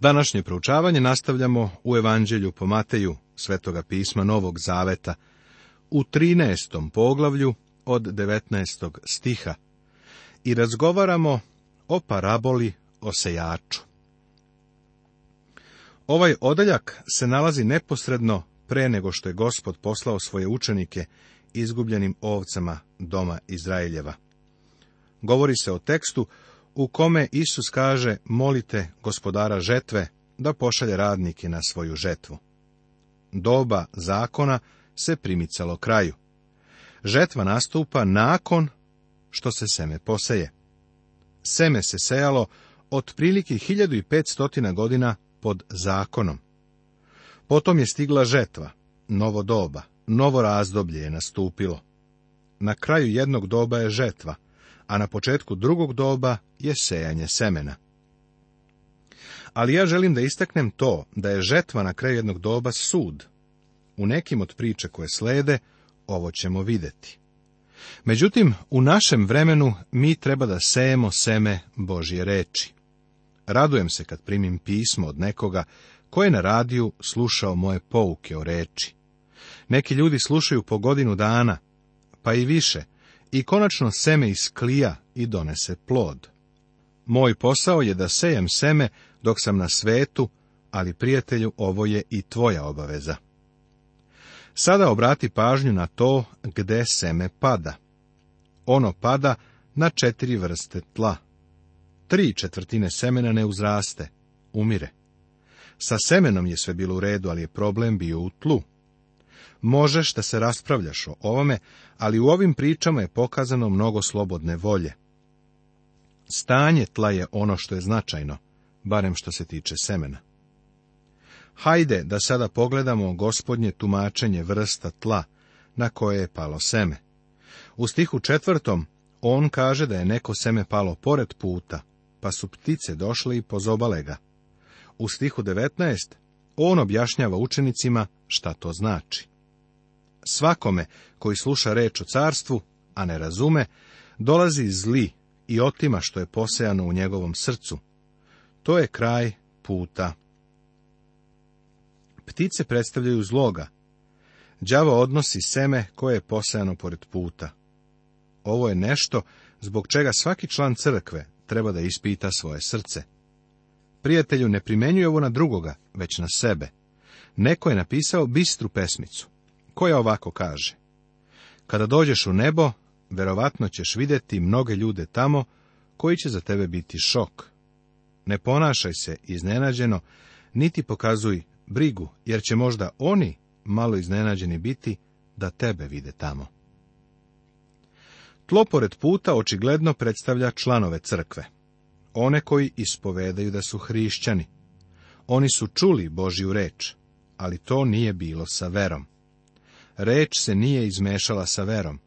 Današnje proučavanje nastavljamo u Evanđelju po Mateju, svetoga pisma Novog Zaveta, u 13. poglavlju od 19. stiha i razgovaramo o paraboli o sejaču. Ovaj odaljak se nalazi neposredno pre nego što je gospod poslao svoje učenike izgubljenim ovcama doma Izraeljeva. Govori se o tekstu u kome Isus kaže molite gospodara žetve da pošalje radnike na svoju žetvu. Doba zakona se primicalo kraju. Žetva nastupa nakon što se seme poseje. Seme se sejalo otprilike 1500 godina pod zakonom. Potom je stigla žetva, novo doba, novo razdoblje je nastupilo. Na kraju jednog doba je žetva, a na početku drugog doba je sejanje semena. Ali ja želim da istaknem to da je žetva na kraju jednog doba sud. U nekim od priče koje slede ovo ćemo videti. Međutim, u našem vremenu mi treba da sejemo seme Božje reči. Radujem se kad primim pismo od nekoga koje je na radiju slušao moje pouke o reči. Neki ljudi slušaju po godinu dana, pa i više, i konačno seme isklija i donese plod. Moj posao je da sejem seme dok sam na svetu, ali prijatelju ovo je i tvoja obaveza. Sada obrati pažnju na to gde seme pada. Ono pada na četiri vrste tla. Tri četvrtine semena ne uzraste, umire. Sa semenom je sve bilo u redu, ali je problem bio u tlu. Možeš da se raspravljaš o ovome, ali u ovim pričama je pokazano mnogo slobodne volje. Stanje tla je ono što je značajno, barem što se tiče semena. Hajde da sada pogledamo gospodnje tumačenje vrsta tla na koje je palo seme. U stihu četvrtom on kaže da je neko seme palo pored puta, pa su ptice došle i pozobale ga. U stihu 19 on objašnjava učenicima šta to znači. Svakome koji sluša reč o carstvu, a ne razume, dolazi zli i otima što je posejano u njegovom srcu. To je kraj puta. Ptice predstavljaju zloga. Đavo odnosi seme koje je posejano pored puta. Ovo je nešto zbog čega svaki član crkve treba da ispita svoje srce. Prijatelju, ne primenjuje ovo na drugoga, već na sebe. Neko je napisao bistru pesmicu koja ovako kaže. Kada dođeš u nebo, verovatno ćeš vidjeti mnoge ljude tamo koji će za tebe biti šok. Ne ponašaj se iznenađeno, niti pokazuj brigu, jer će možda oni malo iznenađeni biti da tebe vide tamo. Tlo pored puta očigledno predstavlja članove crkve, one koji ispovedaju da su hrišćani. Oni su čuli Božju reč, ali to nije bilo sa verom reč se nije izmešala sa verom.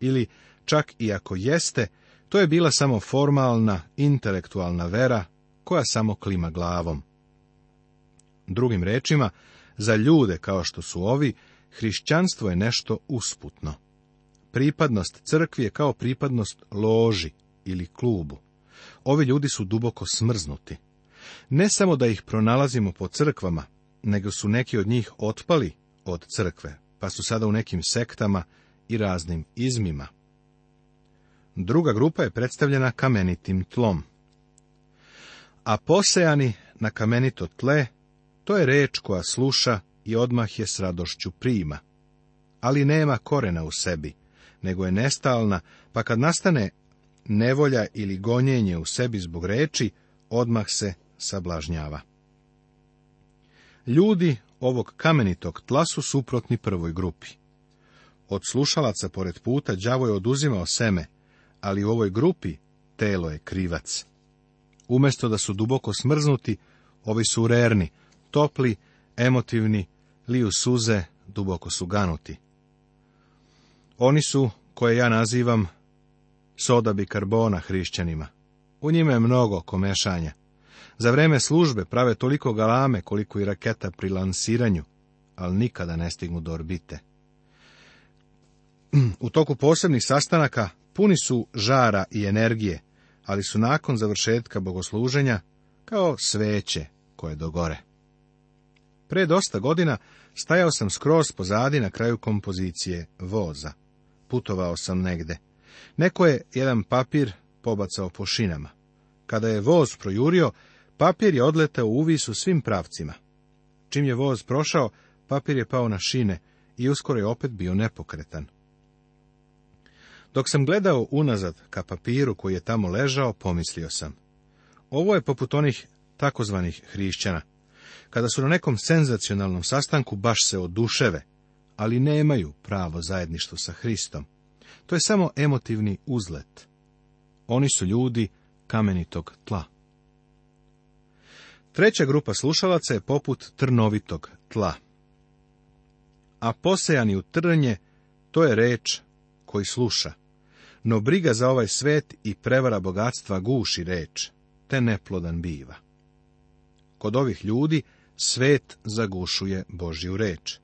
Ili, čak i ako jeste, to je bila samo formalna, intelektualna vera, koja samo klima glavom. Drugim rečima, za ljude kao što su ovi, hrišćanstvo je nešto usputno. Pripadnost crkvi je kao pripadnost loži ili klubu. Ovi ljudi su duboko smrznuti. Ne samo da ih pronalazimo po crkvama, nego su neki od njih otpali od crkve, pa su sada u nekim sektama i raznim izmima. Druga grupa je predstavljena kamenitim tlom. A posejani na kamenito tle, to je reč koja sluša i odmah je s radošću prima. Ali nema korena u sebi, nego je nestalna, pa kad nastane nevolja ili gonjenje u sebi zbog reči, odmah se sablažnjava. Ljudi ovog kamenitog tla su suprotni prvoj grupi. Od slušalaca pored puta đavo je oduzimao seme, ali u ovoj grupi telo je krivac. Umesto da su duboko smrznuti, ovi su urerni, topli, emotivni, liju suze, duboko su ganuti. Oni su, koje ja nazivam, soda bikarbona hrišćanima. U njima je mnogo komešanja. Za vreme službe prave toliko galame koliko i raketa pri lansiranju, ali nikada ne stignu do orbite. U toku posebnih sastanaka puni su žara i energije, ali su nakon završetka bogosluženja kao sveće koje dogore. Pre dosta godina stajao sam skroz pozadi na kraju kompozicije voza. Putovao sam negde. Neko je jedan papir pobacao po šinama. Kada je voz projurio, Papir je odletao u uvis u svim pravcima. Čim je voz prošao, papir je pao na šine i uskoro je opet bio nepokretan. Dok sam gledao unazad ka papiru koji je tamo ležao, pomislio sam. Ovo je poput onih takozvanih hrišćana. Kada su na nekom senzacionalnom sastanku baš se oduševe, ali nemaju pravo zajedništvo sa Hristom. To je samo emotivni uzlet. Oni su ljudi kamenitog tla. Treća grupa slušalaca je poput trnovitog tla. A posejani u trnje, to je reč koji sluša. No briga za ovaj svet i prevara bogatstva guši reč, te neplodan biva. Kod ovih ljudi svet zagušuje Božju reč.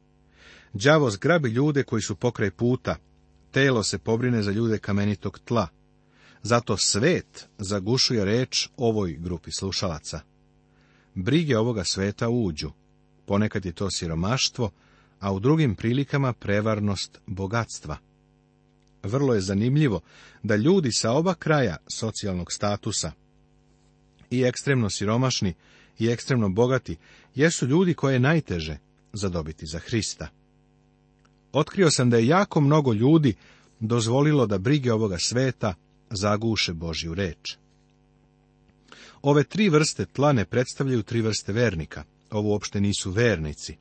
Đavo zgrabi ljude koji su pokraj puta, telo se pobrine za ljude kamenitog tla. Zato svet zagušuje reč ovoj grupi slušalaca brige ovoga sveta uđu. Ponekad je to siromaštvo, a u drugim prilikama prevarnost bogatstva. Vrlo je zanimljivo da ljudi sa oba kraja socijalnog statusa, i ekstremno siromašni i ekstremno bogati, jesu ljudi koje je najteže zadobiti za Hrista. Otkrio sam da je jako mnogo ljudi dozvolilo da brige ovoga sveta zaguše Božju reč. Ove tri vrste tla ne predstavljaju tri vrste vernika. Ovo uopšte nisu vernici.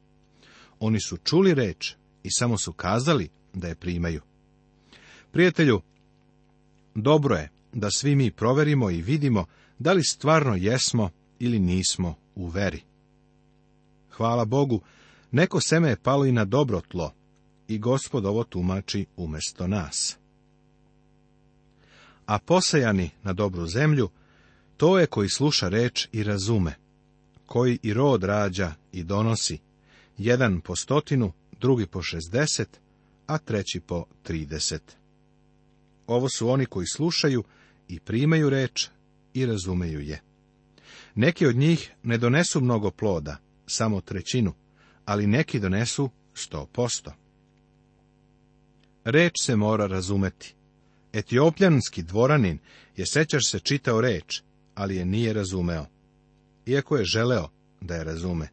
Oni su čuli reč i samo su kazali da je primaju. Prijatelju, dobro je da svi mi proverimo i vidimo da li stvarno jesmo ili nismo u veri. Hvala Bogu, neko seme je palo i na dobro tlo i gospod ovo tumači umjesto nas. A posejani na dobru zemlju to je koji sluša reč i razume, koji i rod rađa i donosi, jedan po stotinu, drugi po šestdeset, a treći po trideset. Ovo su oni koji slušaju i primaju reč i razumeju je. Neki od njih ne donesu mnogo ploda, samo trećinu, ali neki donesu sto posto. Reč se mora razumeti. Etiopljanski dvoranin je, sećaš se, čitao reč, ali je nije razumeo. Iako je želeo da je razume.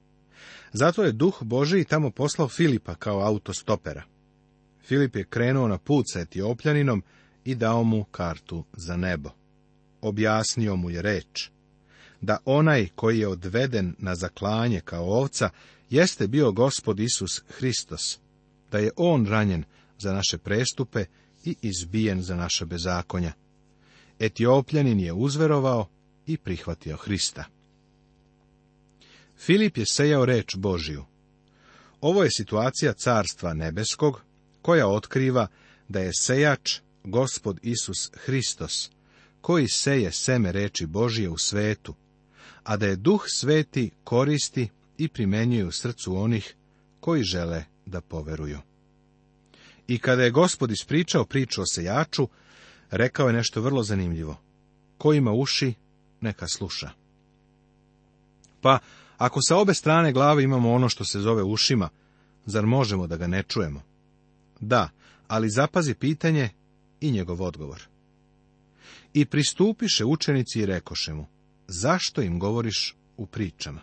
Zato je duh Boži tamo poslao Filipa kao autostopera. Filip je krenuo na put sa Etiopljaninom i dao mu kartu za nebo. Objasnio mu je reč da onaj koji je odveden na zaklanje kao ovca jeste bio gospod Isus Hristos, da je on ranjen za naše prestupe i izbijen za naša bezakonja. Etiopljanin je uzverovao i prihvatio Hrista. Filip je sejao reč Božiju. Ovo je situacija carstva nebeskog, koja otkriva da je sejač gospod Isus Hristos, koji seje seme reči Božije u svetu, a da je duh sveti koristi i primenjuje u srcu onih koji žele da poveruju. I kada je gospod ispričao priču o sejaču, rekao je nešto vrlo zanimljivo. Ko ima uši, neka sluša. Pa, ako sa obe strane glave imamo ono što se zove ušima, zar možemo da ga ne čujemo? Da, ali zapazi pitanje i njegov odgovor. I pristupiše učenici i rekoše mu, zašto im govoriš u pričama?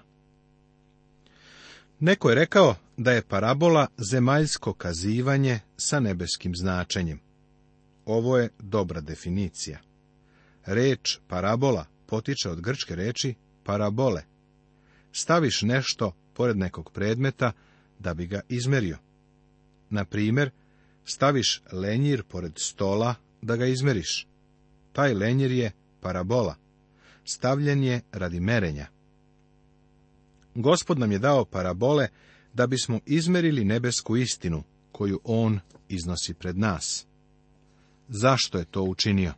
Neko je rekao da je parabola zemaljsko kazivanje sa nebeskim značenjem. Ovo je dobra definicija. Reč parabola potiče od grčke reči parabole. Staviš nešto pored nekog predmeta da bi ga izmerio. Na primjer, staviš lenjir pored stola da ga izmeriš. Taj lenjir je parabola. Stavljen je radi merenja. Gospod nam je dao parabole da bismo izmerili nebesku istinu koju on iznosi pred nas. Zašto je to učinio?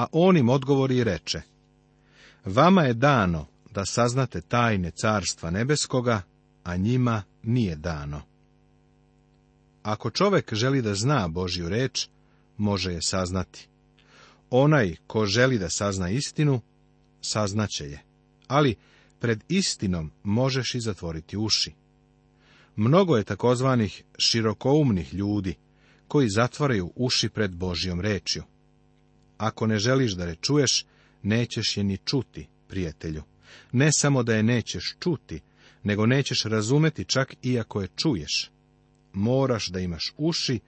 a on im odgovori i reče, Vama je dano da saznate tajne carstva nebeskoga, a njima nije dano. Ako čovek želi da zna Božju reč, može je saznati. Onaj ko želi da sazna istinu, saznaće je, ali pred istinom možeš i zatvoriti uši. Mnogo je takozvanih širokoumnih ljudi koji zatvaraju uši pred Božjom rečju ako ne želiš da je čuješ, nećeš je ni čuti, prijatelju. Ne samo da je nećeš čuti, nego nećeš razumeti čak iako je čuješ. Moraš da imaš uši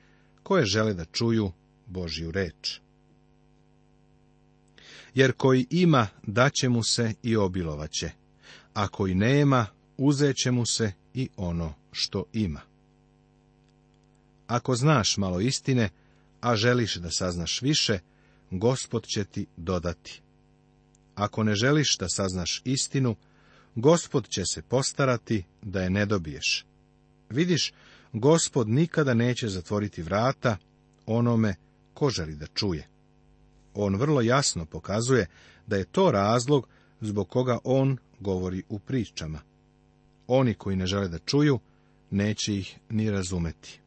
koje žele da čuju Božju reč. Jer koji ima, daće mu se i obilovaće, a koji nema, uzeće mu se i ono što ima. Ako znaš malo istine, a želiš da saznaš više, gospod će ti dodati. Ako ne želiš da saznaš istinu, gospod će se postarati da je ne dobiješ. Vidiš, gospod nikada neće zatvoriti vrata onome ko želi da čuje. On vrlo jasno pokazuje da je to razlog zbog koga on govori u pričama. Oni koji ne žele da čuju, neće ih ni razumeti.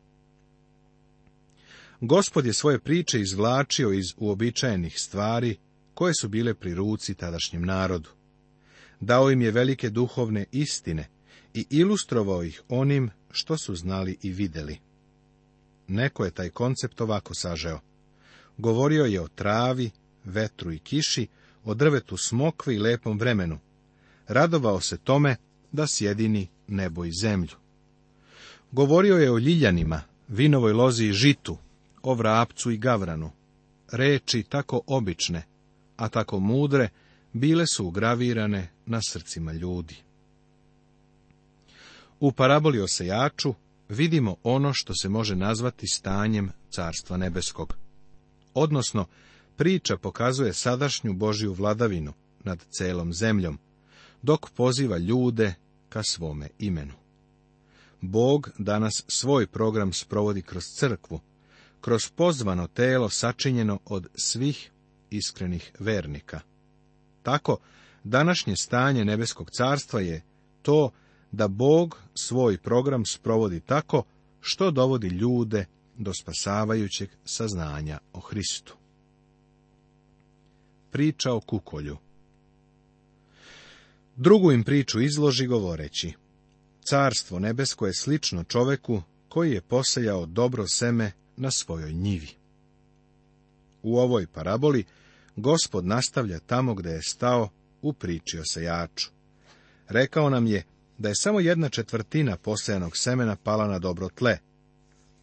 Gospod je svoje priče izvlačio iz uobičajenih stvari koje su bile pri ruci tadašnjem narodu. Dao im je velike duhovne istine i ilustrovao ih onim što su znali i videli. Neko je taj koncept ovako sažeo. Govorio je o travi, vetru i kiši, o drvetu smokvi i lepom vremenu. Radovao se tome da sjedini nebo i zemlju. Govorio je o ljiljanima, vinovoj lozi i žitu, o vrapcu i gavranu. Reči tako obične, a tako mudre, bile su ugravirane na srcima ljudi. U paraboli o sejaču vidimo ono što se može nazvati stanjem carstva nebeskog. Odnosno, priča pokazuje sadašnju Božju vladavinu nad celom zemljom, dok poziva ljude ka svome imenu. Bog danas svoj program sprovodi kroz crkvu, kroz pozvano telo sačinjeno od svih iskrenih vernika. Tako, današnje stanje nebeskog carstva je to da Bog svoj program sprovodi tako što dovodi ljude do spasavajućeg saznanja o Hristu. Priča o kukolju Drugu im priču izloži govoreći Carstvo nebesko je slično čoveku koji je posejao dobro seme na svojoj njivi. U ovoj paraboli gospod nastavlja tamo gdje je stao u priči o sejaču. Rekao nam je da je samo jedna četvrtina posejanog semena pala na dobro tle.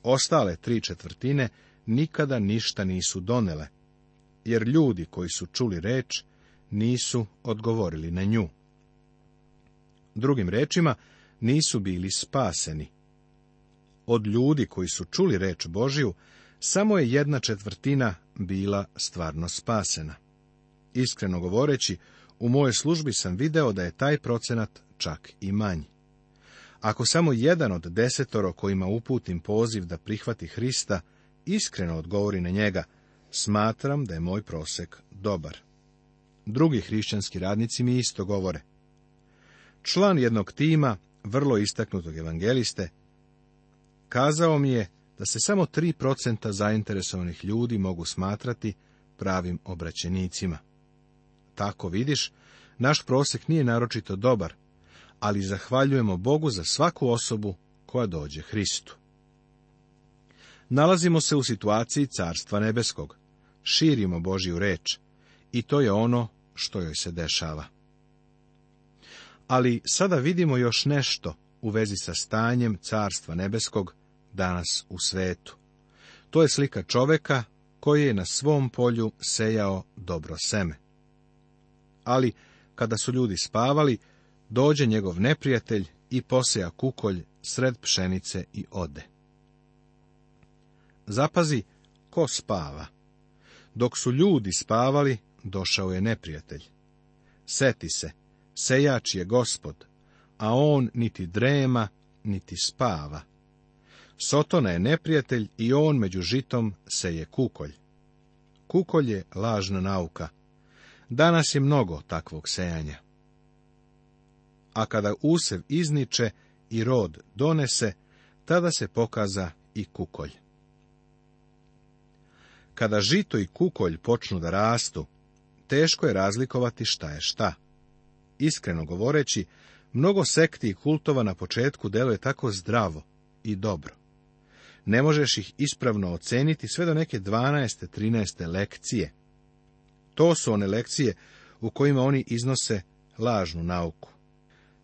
Ostale tri četvrtine nikada ništa nisu donele, jer ljudi koji su čuli reč nisu odgovorili na nju. Drugim rečima, nisu bili spaseni od ljudi koji su čuli reč Božiju, samo je jedna četvrtina bila stvarno spasena. Iskreno govoreći, u moje službi sam video da je taj procenat čak i manji. Ako samo jedan od desetoro kojima uputim poziv da prihvati Hrista, iskreno odgovori na njega, smatram da je moj prosek dobar. Drugi hrišćanski radnici mi isto govore. Član jednog tima, vrlo istaknutog evangeliste, Kazao mi je da se samo 3% zainteresovanih ljudi mogu smatrati pravim obraćenicima. Tako vidiš, naš prosek nije naročito dobar, ali zahvaljujemo Bogu za svaku osobu koja dođe Hristu. Nalazimo se u situaciji Carstva Nebeskog. Širimo Božju reč i to je ono što joj se dešava. Ali sada vidimo još nešto u vezi sa stanjem Carstva Nebeskog danas u svetu. To je slika čoveka koji je na svom polju sejao dobro seme. Ali, kada su ljudi spavali, dođe njegov neprijatelj i poseja kukolj sred pšenice i ode. Zapazi, ko spava? Dok su ljudi spavali, došao je neprijatelj. Seti se, sejač je gospod, a on niti drema, niti spava. Sotona je neprijatelj i on među žitom se je kukolj. Kukolj je lažna nauka. Danas je mnogo takvog sejanja. A kada usev izniče i rod donese, tada se pokaza i kukolj. Kada žito i kukolj počnu da rastu, teško je razlikovati šta je šta. Iskreno govoreći, mnogo sekti i kultova na početku deluje tako zdravo i dobro ne možeš ih ispravno oceniti sve do neke 12. 13. lekcije. To su one lekcije u kojima oni iznose lažnu nauku.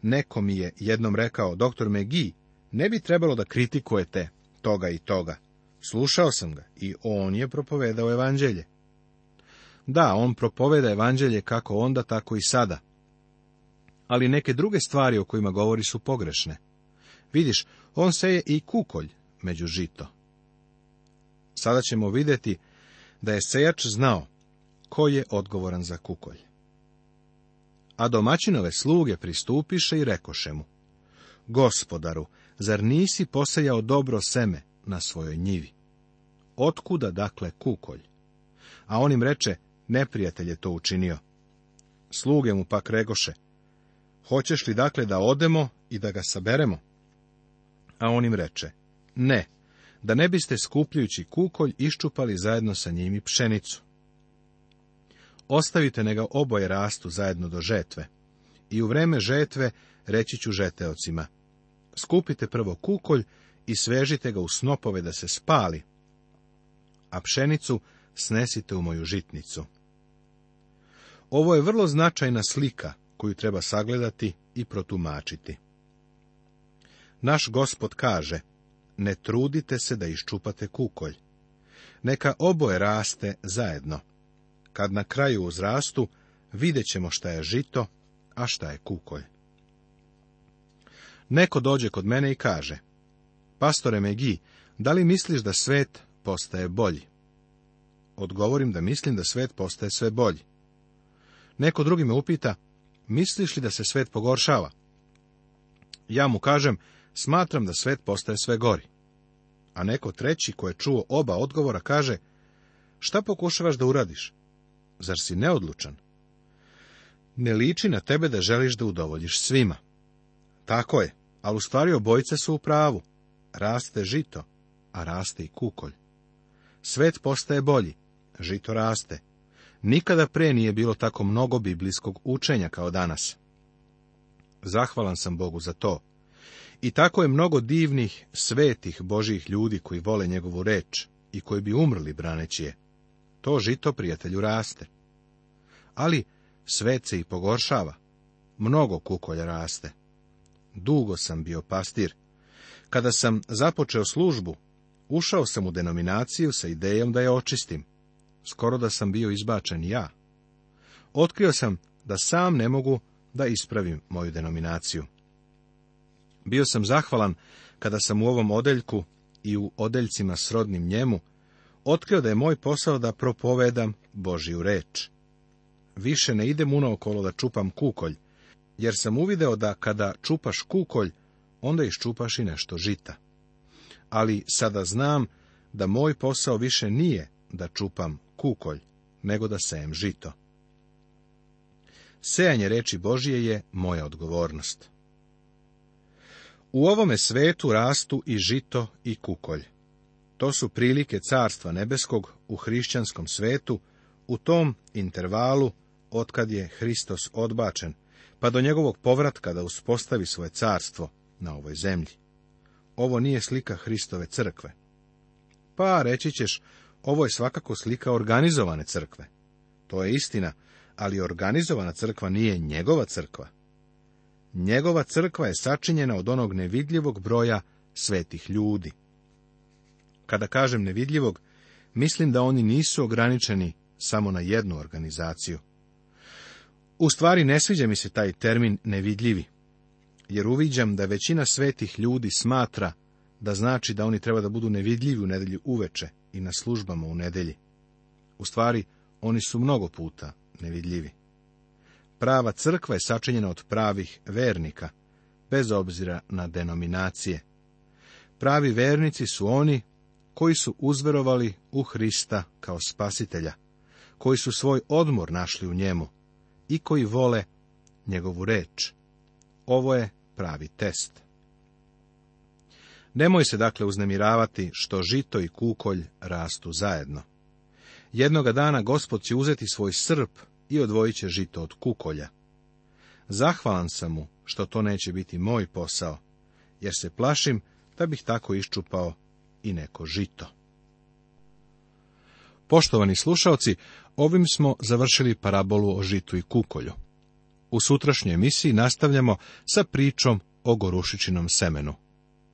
Neko mi je jednom rekao, doktor Megi, ne bi trebalo da kritikujete toga i toga. Slušao sam ga i on je propovedao evanđelje. Da, on propoveda evanđelje kako onda, tako i sada. Ali neke druge stvari o kojima govori su pogrešne. Vidiš, on se je i kukolj, među žito. Sada ćemo vidjeti da je sejač znao ko je odgovoran za kukolj. A domaćinove sluge pristupiše i rekoše mu, gospodaru, zar nisi posejao dobro seme na svojoj njivi? Otkuda dakle kukolj? A on im reče, neprijatelj je to učinio. Sluge mu pak regoše, hoćeš li dakle da odemo i da ga saberemo? A on im reče, ne, da ne biste skupljujući kukolj iščupali zajedno sa njim i pšenicu. Ostavite nega oboje rastu zajedno do žetve. I u vreme žetve reći ću žeteocima. Skupite prvo kukolj i svežite ga u snopove da se spali, a pšenicu snesite u moju žitnicu. Ovo je vrlo značajna slika koju treba sagledati i protumačiti. Naš gospod kaže, ne trudite se da iščupate kukolj. Neka oboje raste zajedno. Kad na kraju uzrastu, vidjet ćemo šta je žito, a šta je kukolj. Neko dođe kod mene i kaže, Pastore Megi, da li misliš da svet postaje bolji? Odgovorim da mislim da svet postaje sve bolji. Neko drugi me upita, misliš li da se svet pogoršava? Ja mu kažem, Smatram da svet postaje sve gori. A neko treći, ko je čuo oba odgovora, kaže, šta pokušavaš da uradiš? Zar si neodlučan? Ne liči na tebe da želiš da udovoljiš svima. Tako je, ali u stvari obojice su u pravu. Raste žito, a raste i kukolj. Svet postaje bolji, žito raste. Nikada pre nije bilo tako mnogo biblijskog učenja kao danas. Zahvalan sam Bogu za to, i tako je mnogo divnih, svetih Božih ljudi koji vole njegovu reč i koji bi umrli braneći je. To žito, prijatelju, raste. Ali svet se i pogoršava. Mnogo kukolja raste. Dugo sam bio pastir. Kada sam započeo službu, ušao sam u denominaciju sa idejom da je očistim. Skoro da sam bio izbačen ja. Otkrio sam da sam ne mogu da ispravim moju denominaciju. Bio sam zahvalan kada sam u ovom odeljku i u odeljcima srodnim njemu otkrio da je moj posao da propovedam Božju reč. Više ne idem unaokolo da čupam kukolj, jer sam uvideo da kada čupaš kukolj, onda iščupaš i nešto žita. Ali sada znam da moj posao više nije da čupam kukolj, nego da sejem žito. Sejanje reči Božije je moja odgovornost. U ovome svetu rastu i žito i kukolj. To su prilike carstva nebeskog u hrišćanskom svetu u tom intervalu otkad je Hristos odbačen, pa do njegovog povratka da uspostavi svoje carstvo na ovoj zemlji. Ovo nije slika Hristove crkve. Pa reći ćeš, ovo je svakako slika organizovane crkve. To je istina, ali organizovana crkva nije njegova crkva. Njegova crkva je sačinjena od onog nevidljivog broja svetih ljudi. Kada kažem nevidljivog, mislim da oni nisu ograničeni samo na jednu organizaciju. U stvari ne sviđa mi se taj termin nevidljivi, jer uviđam da većina svetih ljudi smatra da znači da oni treba da budu nevidljivi u nedelji uveče i na službama u nedelji. U stvari, oni su mnogo puta nevidljivi. Prava crkva je sačinjena od pravih vernika, bez obzira na denominacije. Pravi vernici su oni koji su uzverovali u Hrista kao spasitelja, koji su svoj odmor našli u njemu i koji vole njegovu reč. Ovo je pravi test. Nemoj se dakle uznemiravati što žito i kukolj rastu zajedno. Jednoga dana gospod će uzeti svoj srp i odvojit će žito od kukolja. Zahvalan sam mu što to neće biti moj posao, jer se plašim da bih tako iščupao i neko žito. Poštovani slušaoci, ovim smo završili parabolu o žitu i kukolju. U sutrašnjoj emisiji nastavljamo sa pričom o gorušićinom semenu.